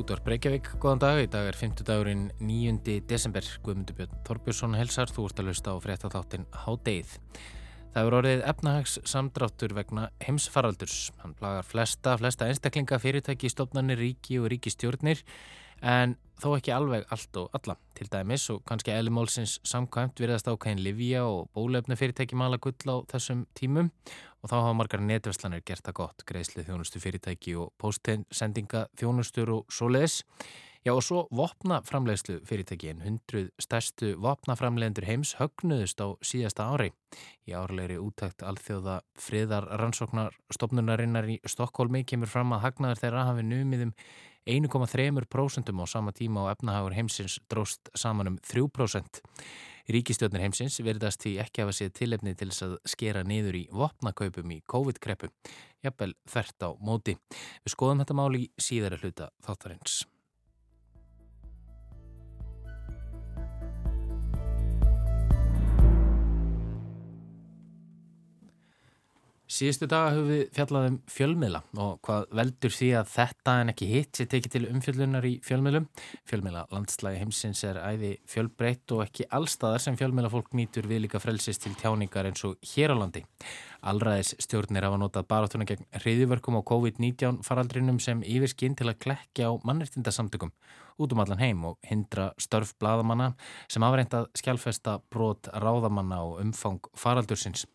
Útvar Breykjavík, góðan dag. Í dag er 5. dagurinn 9. desember. Guðmundur Björn Þorbjörnsson helsar, þú ert að lusta á fréttatháttin Hádeið. Það er orðið efnahags samdráttur vegna heimsfaraldurs. Hann plagar flesta, flesta einstaklinga, fyrirtæki, stofnarnir, ríki og ríkistjórnir en þó ekki alveg allt og alla. Til dæmis og kannski eðlimálsins samkvæmt virðast ákveðin Livia og bólefna fyrirtæki mala gull á þessum tímum og þá hafa margar netverslanir gert það gott, greiðslið þjónustu fyrirtæki og postsendinga þjónustur og svoleiðis. Já og svo vopnaframlegslu fyrirtækin, hundruð stærstu vopnaframlegendur heims högnuðust á síðasta ári. Í árlegri útækt alþjóða friðar rannsóknar stopnunarinnar í Stokkólmi kemur fram að hagnaður þeirra hafi numiðum 1,3% á sama tíma og efnahagur heimsins dróst saman um 3%. Ríkistjóðnir heimsins verðast því ekki hafa séð tilefni til þess að skera niður í vopnakaupum í COVID-kreppu, jafnvel þert á móti. Við skoðum þetta mál í síðara hluta þáttarins. Síðustu daga höfum við fjallað um fjölmiðla og hvað veldur því að þetta en ekki hitt sé tekið til umfjöllunar í fjölmiðlum. Fjölmiðla landslægi heimsins er æði fjölbreytt og ekki allstaðar sem fjölmiðla fólk nýtur við líka frelsist til tjáningar eins og hér á landi. Allræðis stjórnir hafa notað baráttuna gegn reyðiverkum á COVID-19 faraldrinum sem yfirskinn til að klekja á mannreitindasamtökum út um allan heim og hindra störf bladamanna sem afreintað skjálfesta brot ráðamanna og umfang faraldursins.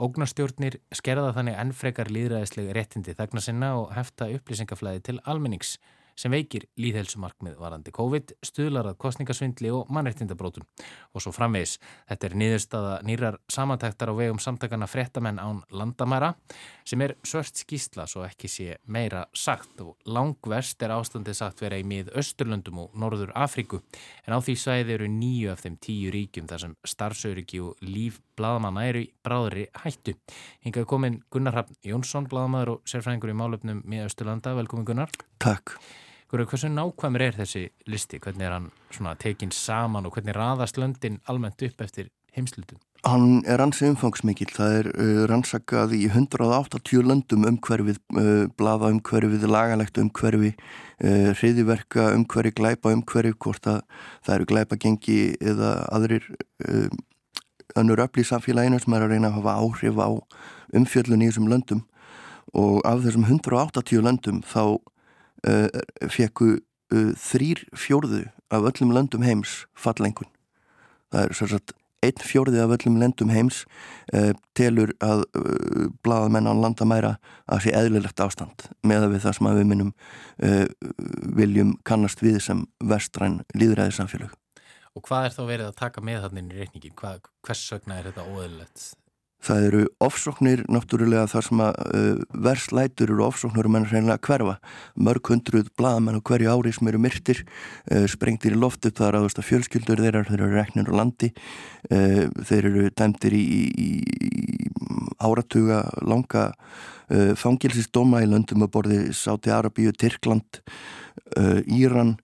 Ógnarstjórnir skerða þannig ennfrekar líðræðislega réttindi þegna sinna og hefta upplýsingaflæði til almennings sem veikir líðhelsumarkmið varandi COVID, stuðlarað kostningasvindli og mannreittindabrótum. Og svo framvegs, þetta er niðurstaða nýrar samantæktar á vegum samtakana frettamenn án landamæra sem er svört skýsla svo ekki sé meira sagt og langverst er ástandið sagt vera í mið Östurlöndum og Norður Afríku en á því svæði eru nýju af þeim tíu ríkjum þar sem starfsöryggi og líf bladamanna eru í bráðri hættu. Hingað komin Gunnar Hafn Jónsson, bladamæður og sérfræðingur í málöfnum með Östurlanda. Velkomin Gunnar. Takk. Hversu nákvæmur er þessi listi? Hvernig er hann tekinn saman og hvernig raðast löndin almennt upp eftir heimslutum? Hann er ansið umfangsmikil. Það er uh, rannsakað í 180 löndum umhverfið, uh, blaða umhverfið, lagalegt umhverfið, uh, hriðiverka umhverfið, glæpa umhverfið, hvort að það eru glæpa gengi eða aðrir uh, önnur öll í samfélaginu sem er að reyna að hafa áhrif á umfjöllun í þessum löndum og af þessum 180 löndum þá fekku uh, þrýr fjórðu af öllum löndum heims fallengun. Það er sérstaklega einn fjórði af öllum löndum heims uh, telur að bladamenn á landamæra að sé eðlilegt ástand með að við það sem að við minnum viljum kannast við sem vestræn líðræði samfélag. Og hvað er þá verið að taka með þannig í reikningin? Hvað, hvers sögna er þetta óeðlilegt? Það eru ofsóknir náttúrulega þar sem að uh, verslætur eru ofsóknir og menn reynilega hverfa. Mörg hundruð bladamenn og hverju ári sem eru myrtir, uh, sprengtir í loftu þar að fjölskyldur þeirra, þeir eru reknir á landi, uh, þeir eru dæmtir í, í, í áratuga langa uh, fangilsistóma í löndum að borði Sáti Arabíu, Tyrkland, uh, Íran,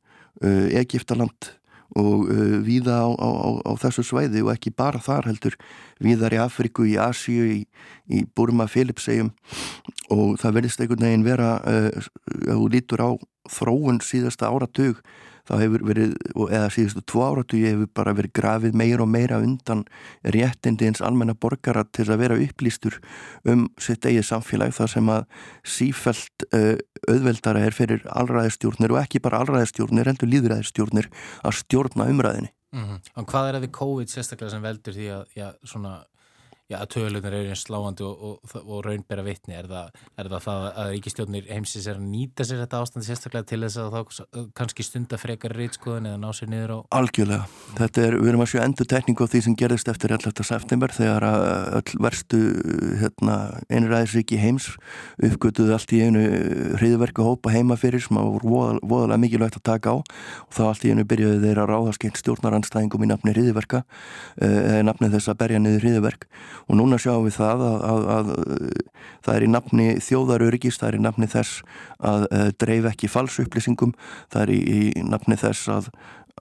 uh, Egiptaland og uh, víða á, á, á þessu svæði og ekki bara þar heldur víðar í Afriku, í Asíu, í, í Burma, Filipsegjum og það verðist einhvern veginn vera uh, þú lítur á þróun síðasta áratug þá hefur verið, eða síðustu tvo áratu hefur bara verið grafið meira og meira undan réttindi eins almenna borgara til að vera upplýstur um sitt eigið samfélag þar sem að sífælt uh, auðveldara er fyrir allræðistjórnir og ekki bara allræðistjórnir, heldur líðræðistjórnir að stjórna umræðinni. Mm -hmm. Hvað er það við COVID sérstaklega sem veldur því að já, svona Já, tölunar eru eins sláandi og, og, og raunbæra vitni. Er það, er það það að ríkistjónir heimsins er að nýta sér þetta ástand sérstaklega til þess að þá kannski stunda frekar reytskoðun eða ná sér niður á? Algjörlega. Þetta er, við erum að sjá endur tekningu á því sem gerðist eftir 11. september þegar að öll verstu hérna, einræðisriki heims uppgötuðu allt í einu hriðverku hópa heima fyrir sem að voru voðal, voðalega mikilvægt að taka á og þá allt í einu byrjuðu þeir að ráðaskeitt stjórnaranstæðingum í nafni hriðverka eða nafni þess að berja niður hriðverk og núna sjáum við það að, að, að, að það er í nafni þjóðaröryggis, það er í nafni þess að uh, dreif ekki falsupplýsingum, það er í, í nafni þess að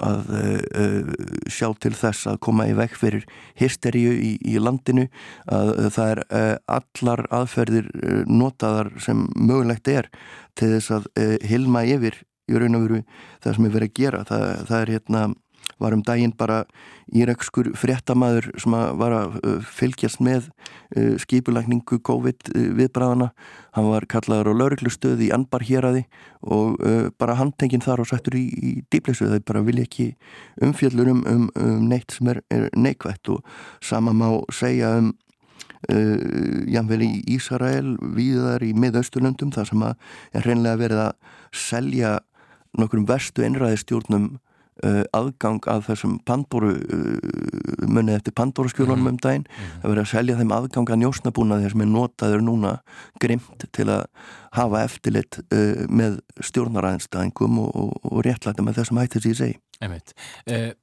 að uh, sjá til þess að koma í vekk fyrir hysteríu í, í landinu að uh, það er uh, allar aðferðir notaðar sem mögulegt er til þess að hilma yfir í raun og veru það sem er verið að gera. Það, það er hérna var um daginn bara írakskur fréttamaður sem var að uh, fylgjast með uh, skipulagningu COVID uh, viðbræðana. Hann var kallaður á lauruglustöði í Anbar héræði og bara handtengin þar og sættur í, í dýplesu. Það bara vilja ekki umfjöllur um, um, um neitt sem er, er neikvægt og sama má segja um Uh, jáfnvel í Ísrael viðar í miðausturlöndum þar sem að er hreinlega verið að selja nokkur verstu einræðistjórnum aðgang að þessum Pandoru uh, munið eftir Pandoru skjólunum mm. um daginn mm. að vera að selja þeim aðgang að njósnabúnaði sem er notaður núna grimt til að hafa eftirlit uh, með stjórnaræðinstæðingum og, og, og réttlæta með þessum hættis í segi Einmitt.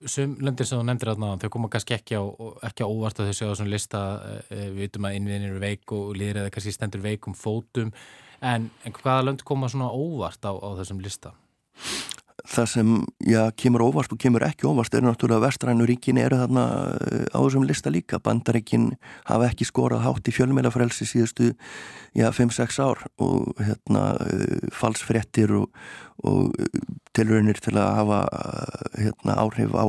Sum löndir sem þú nefndir aðná þau koma kannski ekki á, ekki á óvart að þau séu á svona lista við veitum að innviðin eru veik og líður eða kannski stendur veikum fótum en, en hvaða lönd koma svona óvart á, á þessum lista? Það sem já, kemur óvart og kemur ekki óvart er náttúrulega vestrænu ríkin eru þarna eh, á þessum lista líka. Bandaríkin hafa ekki skorað hátt í fjölmjölafrelsi síðustu 5-6 ár og hérna eh, falsfrettir og, og eh, tilraunir til að hafa hérna, áhrif á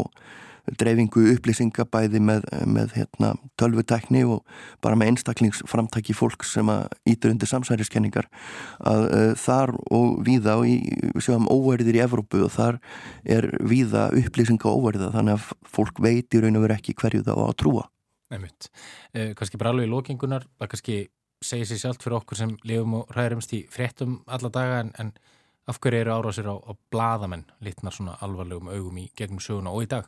dreifingu upplýsinga bæði með, með hérna, tölvutekni og bara með einstaklingsframtæki fólk sem að ítur undir samsæriskenningar að uh, þar og víða og í, sjáum óverðir í Evrópu og þar er víða upplýsinga óverða þannig að fólk veit í raun og veru ekki hverju það á að trúa Nefnut, eh, kannski bara alveg í lókingunar það kannski segir sér sjálft fyrir okkur sem lifum og ræðumst í fréttum alla daga en, en af hverju eru árásir á, á bladamenn litnar svona alvarlegum augum í gegnum söguna og í dag?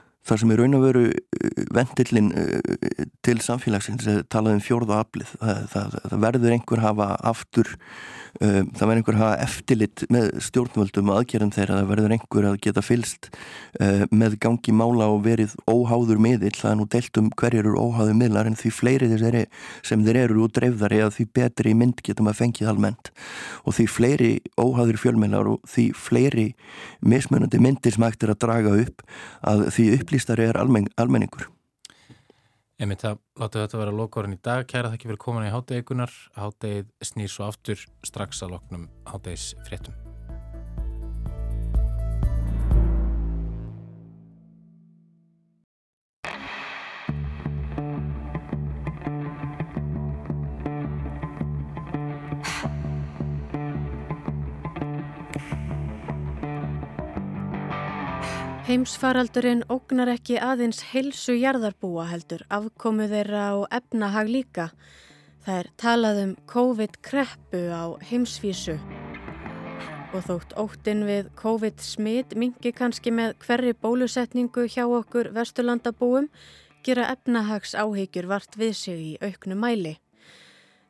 Það sem er raun og veru uh, vendillin uh, til samfélagsins talað um fjórða aflið. Það, það, það verður einhver hafa aftur Um, það verður einhver hafa eftirlit með stjórnvöldum aðgerðum þeirra, það verður einhver að geta fylst uh, með gangi mála og verið óháður miðill, það er nú deilt um hverjir eru óháður miðlar en því fleiri þessari sem þeir eru úr dreifðari að því betri mynd getum að fengið almennt. Og því fleiri óháður fjölmeilar og því fleiri mismunandi myndir sem hægt er að draga upp að því upplýstari er almen, almenningur. Emið það, látu þetta vera lokárin í dag. Kæra þakki fyrir komin í háttegikunar. Háttegið snýr svo aftur strax að loknum háttegis fréttum. Heimsfaraldurinn ógnar ekki aðeins heilsu jarðarbúa heldur, afkomu þeirra og efnahag líka. Það er talað um COVID-kreppu á heimsvísu. Og þótt óttin við COVID-smit mingi kannski með hverri bólusetningu hjá okkur vesturlandabúum, gera efnahags áhegjur vart við sig í auknu mæli.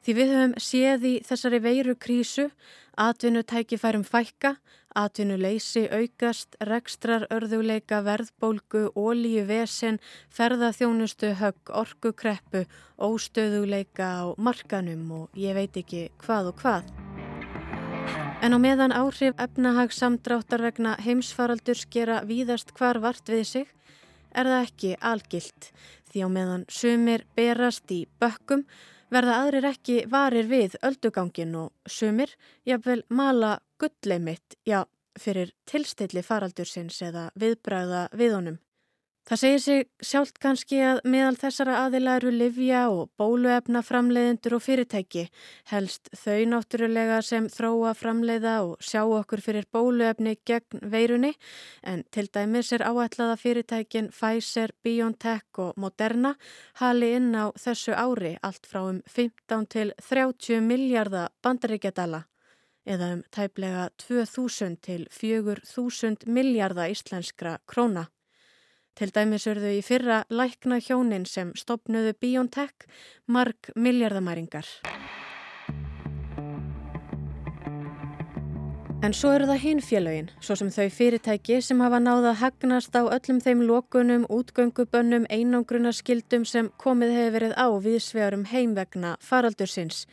Því við höfum séð í þessari veiru krísu, atvinnutækifærum fækka, atvinnuleysi aukast, rekstrar, örðuleika, verðbólgu, ólíu vesen, ferðaþjónustu, högg, orkukreppu, óstöðuleika á markanum og ég veit ekki hvað og hvað. En á meðan áhrif efnahagssamdráttar vegna heimsfaraldur skera víðast hvar vart við sig, er það ekki algilt því á meðan sumir berast í bökkum verða aðrir ekki varir við öldugangin og sumir jafnvel mala gullleimitt, já, fyrir tilstilli faraldursins eða viðbræða við honum. Það segir sig sjálft kannski að meðal þessara aðila eru livja og bóluefna framleiðendur og fyrirtæki, helst þau náttúrulega sem þróa framleiða og sjá okkur fyrir bóluefni gegn veirunni, en til dæmis er áætlaða fyrirtækin Pfizer, BioNTech og Moderna hali inn á þessu ári allt frá um 15 til 30 miljardar bandaríkjadala eða um tæplega 2000 til 4000 miljardar íslenskra króna. Til dæmis örðu í fyrra lækna hjónin sem stopnuðu BioNTech marg miljardamæringar. En svo eru það hinn félögin, svo sem þau fyrirtæki sem hafa náða hagnast á öllum þeim lókunum, útgöngubönnum, einangrunarskildum sem komið hefur verið á viðsvegarum heimvegna faraldursins.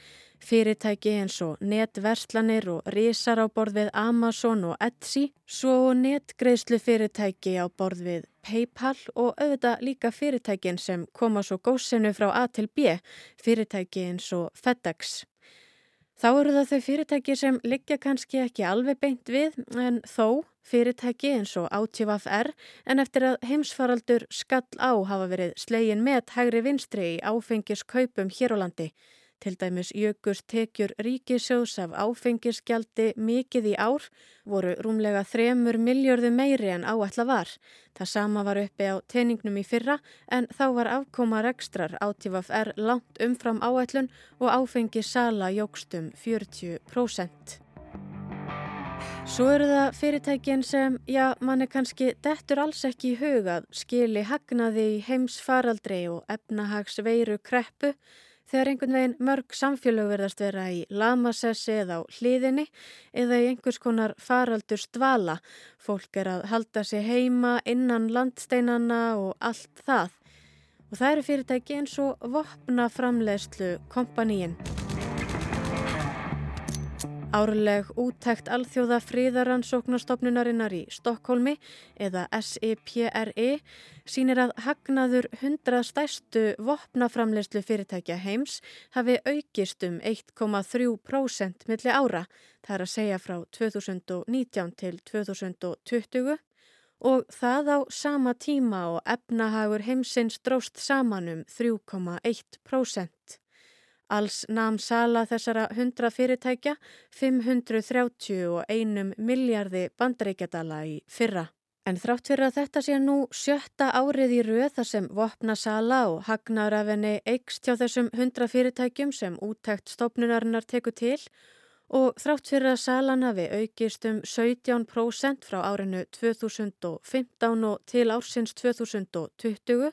Fyrirtæki eins og netverslanir og risar á borð við Amazon og Etsy, svo netgreðslu fyrirtæki á borð við Paypal og auðvitað líka fyrirtækin sem koma svo góðsenu frá A til B, fyrirtæki eins og FedEx. Þá eru það þau fyrirtæki sem liggja kannski ekki alveg beint við en þó fyrirtæki eins og ATVFR en eftir að heimsfaraldur skall á hafa verið slegin með hægri vinstri í áfengiskaupum hér á landi. Til dæmis jökust tekjur ríkisjós af áfengisgjaldi mikið í ár voru rúmlega þremur miljörðu meiri en áætla var. Það sama var uppi á teiningnum í fyrra en þá var afkoma rekstrar átífaf-R langt umfram áætlun og áfengisala jógstum 40%. Svo eru það fyrirtækin sem, já, mann er kannski dettur alls ekki í hugað, skili hagnaði í heims faraldri og efnahags veiru kreppu Þegar einhvern veginn mörg samfélög verðast vera í lamasessi eða á hliðinni eða í einhvers konar faraldur stvala, fólk er að halda sig heima innan landsteinana og allt það. Og það eru fyrirtæki eins og vopna framleiðslu kompaníin. Árleg úttækt alþjóða fríðaransóknastofnunarinnar í Stokkólmi eða SEPRE sínir að hagnaður 100 stæstu vopnaframlegslu fyrirtækja heims hafi aukist um 1,3% milli ára, það er að segja frá 2019 til 2020 og það á sama tíma og efnahagur heimsins dróst saman um 3,1%. Alls namn sala þessara 100 fyrirtækja 531 miljardi bandaríkjadala í fyrra. En þrátt fyrir að þetta sé nú sjötta árið í þar sem vopna sala og hagnar af henni eikst hjá þessum 100 fyrirtækjum sem úttækt stopnunarinnar teku til og þrátt fyrir að salan hafi aukist um 17% frá árinu 2015 og til ársins 2020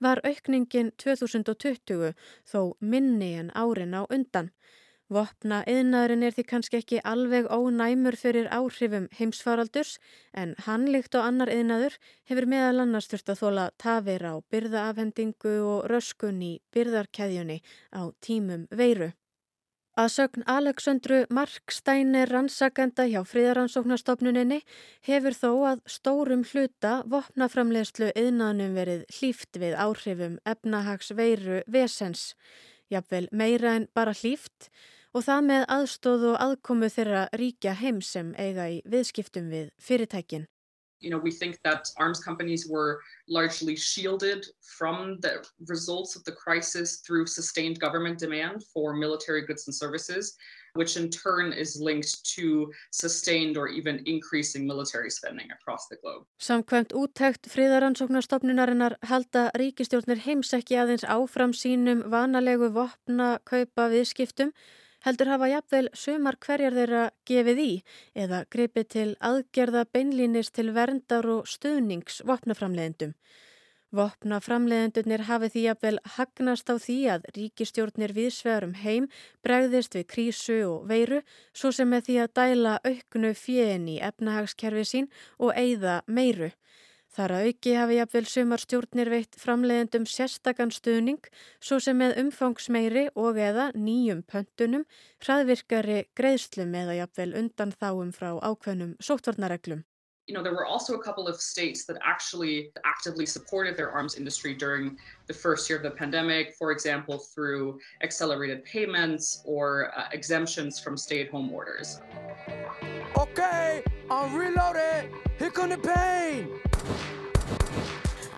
var aukningin 2020 þó minni en árin á undan. Vopna yðnaðurinn er því kannski ekki alveg ónæmur fyrir áhrifum heimsfaraldurs en hann líkt og annar yðnaður hefur meðal annars þurft að þóla tafir á byrðaafhendingu og röskun í byrðarkeðjunni á tímum veiru. Að sögn Aleksandru Markstænir rannsakenda hjá fríðaransóknastofnuninni hefur þó að stórum hluta vopnaframlegslu yðnaðnum verið hlýft við áhrifum efnahags veiru vesens. Jafnvel meira en bara hlýft og það með aðstóð og aðkomu þeirra ríkja heim sem eiga í viðskiptum við fyrirtækin. You know, we think that arms companies were largely shielded from the results of the crisis through sustained government demand for military goods and services, which in turn is linked to sustained or even increasing military spending across the globe. Samkvæmt úttækt friðaransóknarstofnunarinnar halda ríkistjórnir heims ekki aðeins áfram sínum vanalegu vopna kaupa viðskiptum heldur hafa jafnvel sumar hverjar þeirra gefið í eða gripið til aðgerða beinlínis til verndar og stuðnings vopnaframleðendum. Vopnaframleðendunir hafi því jafnvel hagnast á því að ríkistjórnir viðsvegarum heim bregðist við krísu og veiru svo sem með því að dæla auknu fjön í efnahagskerfi sín og eigða meiru. Þar að auki hafi jafnvel sumar stjórnir veitt framleiðendum sérstakann stuðning svo sem með umfangsmeiri og eða nýjum pöntunum, hraðvirkari greiðslum eða jafnvel undan þáum frá ákveðnum sóttvarnareglum. You know, there were also a couple of states that actually actively supported their arms industry during the first year of the pandemic, for example, through accelerated payments or uh, exemptions from stay-at-home orders. Okay, I'm reloaded. Here come the pain.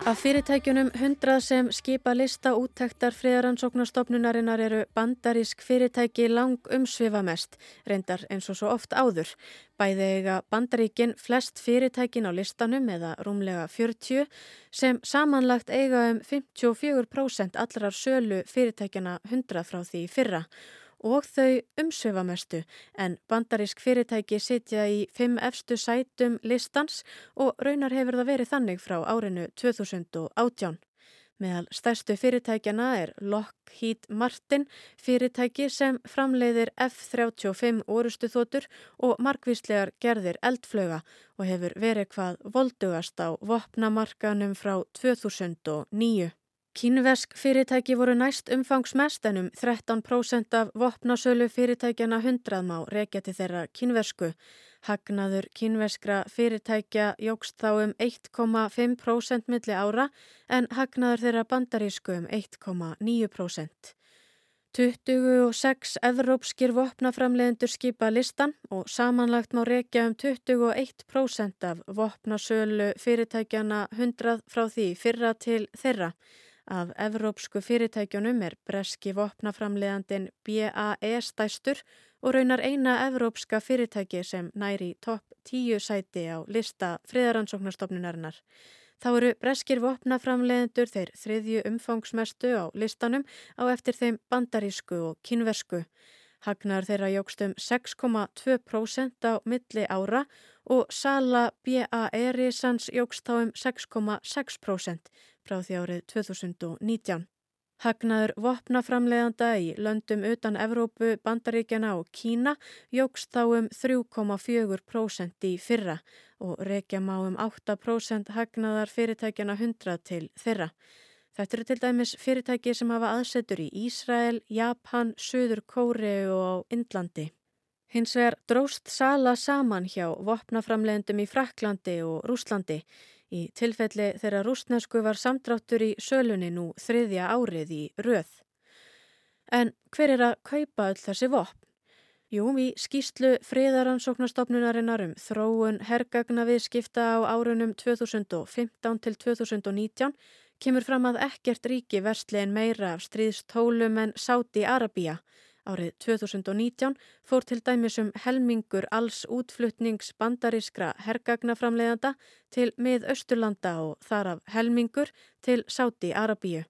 Af fyrirtækjunum 100 sem skipa lista úttæktar friðaransóknarstofnunarinnar eru bandarísk fyrirtæki lang umsvifamest, reyndar eins og svo oft áður. Bæði eiga bandaríkin flest fyrirtækin á listanum eða rúmlega 40 sem samanlagt eiga um 54% allrar sölu fyrirtækjana 100 frá því fyrra og þau umsöfamestu en bandarísk fyrirtæki sitja í fimm efstu sætum listans og raunar hefur það verið þannig frá árinu 2018. Meðal stærstu fyrirtækjana er Lockheed Martin fyrirtæki sem framleiðir F-35 orustu þotur og markvíslegar gerðir eldflöga og hefur verið hvað voldugast á vopnamarkanum frá 2009. Kínversk fyrirtæki voru næst umfangsmest en um 13% af vopnasölu fyrirtækjana 100 má reykja til þeirra kínversku. Hagnaður kínverskra fyrirtækja jógst þá um 1,5% milli ára en hagnaður þeirra bandarísku um 1,9%. 26 evrópskir vopnaframlegendur skipa listan og samanlagt má reykja um 21% af vopnasölu fyrirtækjana 100 frá því fyrra til þeirra. Af evrópsku fyrirtækjunum er breski vopnaframlegandin BAE stæstur og raunar eina evrópska fyrirtæki sem næri topp 10 sæti á lista friðaransóknarstofnunarinnar. Þá eru breskir vopnaframleðendur þeir þriðju umfangsmestu á listanum á eftir þeim bandarísku og kynversku. Hagnar þeirra jógst um 6,2% á milli ára og Sala BAE-risans jógst þá um 6,6% frá því árið 2019. Hagnaður vopnaframleðanda í löndum utan Evrópu, Bandaríkjana og Kína jógst þá um 3,4% í fyrra og reykja má um 8% hagnaðar fyrirtækjana 100 til þeirra. Þetta eru til dæmis fyrirtæki sem hafa aðsetur í Ísrael, Japan, Suður Kóreu og á Indlandi. Hins vegar dróst Sala saman hjá vopnaframleðendum í Fraklandi og Rúslandi Í tilfelli þeirra rústnesku var samdráttur í sölunni nú þriðja árið í röð. En hver er að kaupa öll þessi vopn? Jú, í skýslu friðaransóknastofnunarinnar um þróun hergagna viðskipta á árunum 2015 til 2019 kemur fram að ekkert ríki verslegin meira af stríðstólum en Sáti Arabíja Árið 2019 fór til dæmis um helmingur alls útflutnings bandarískra hergagnaframleiðanda til mið Östurlanda og þar af helmingur til Sáti Arabíu.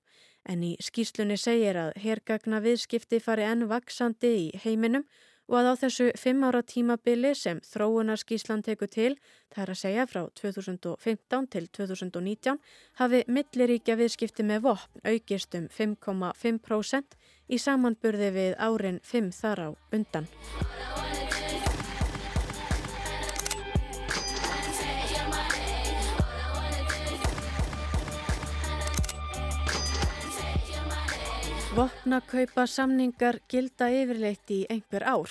En í skýslunni segir að hergagna viðskipti fari enn vaksandi í heiminum og að á þessu fimm ára tímabili sem þróunarskíslan tekur til, það er að segja frá 2015 til 2019, hafi milliríkja viðskipti með vopn aukist um 5,5% í samanburði við árin 5 þar á undan. Vopnakaupa samningar gilda yfirleitt í einhver ár.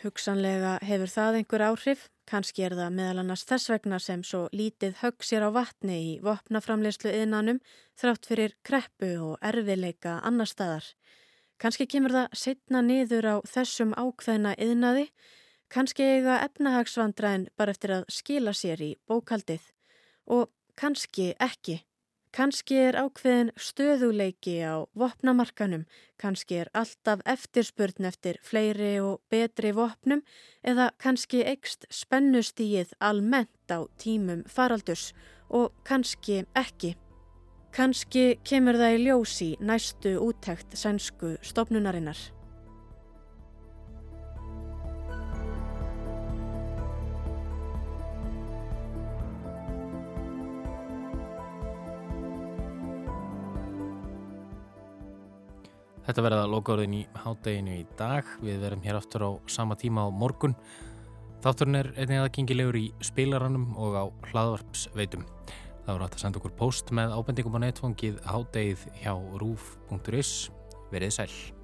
Hugsanlega hefur það einhver áhrif, kannski er það meðal annars þess vegna sem svo lítið högg sér á vatni í vopnaframleyslu yðnanum þrátt fyrir kreppu og erfileika annar staðar. Kannski kemur það setna niður á þessum ákveðna yðnaði, kannski eiga efnahagsvandræðin bara eftir að skila sér í bókaldið og kannski ekki. Kanski er ákveðin stöðuleiki á vopnamarkanum, kannski er alltaf eftirspurn eftir fleiri og betri vopnum. Eða kannski ekst spennustíið almennt á tímum faraldurs. Og kannski ekki. Kannski kemur það í ljósi næstu úttækt sænsku stopnunarinnar. Þetta verða lokaorðin í hádeginu í dag. Við verum hér aftur á sama tíma á morgun. Þátturinn er einnig aðgengilegur í spilaranum og á hlaðvarpsveitum. Það voru hægt að senda okkur post með ábendingum á netfangið hádegið hjá rúf.is. Verið sæl.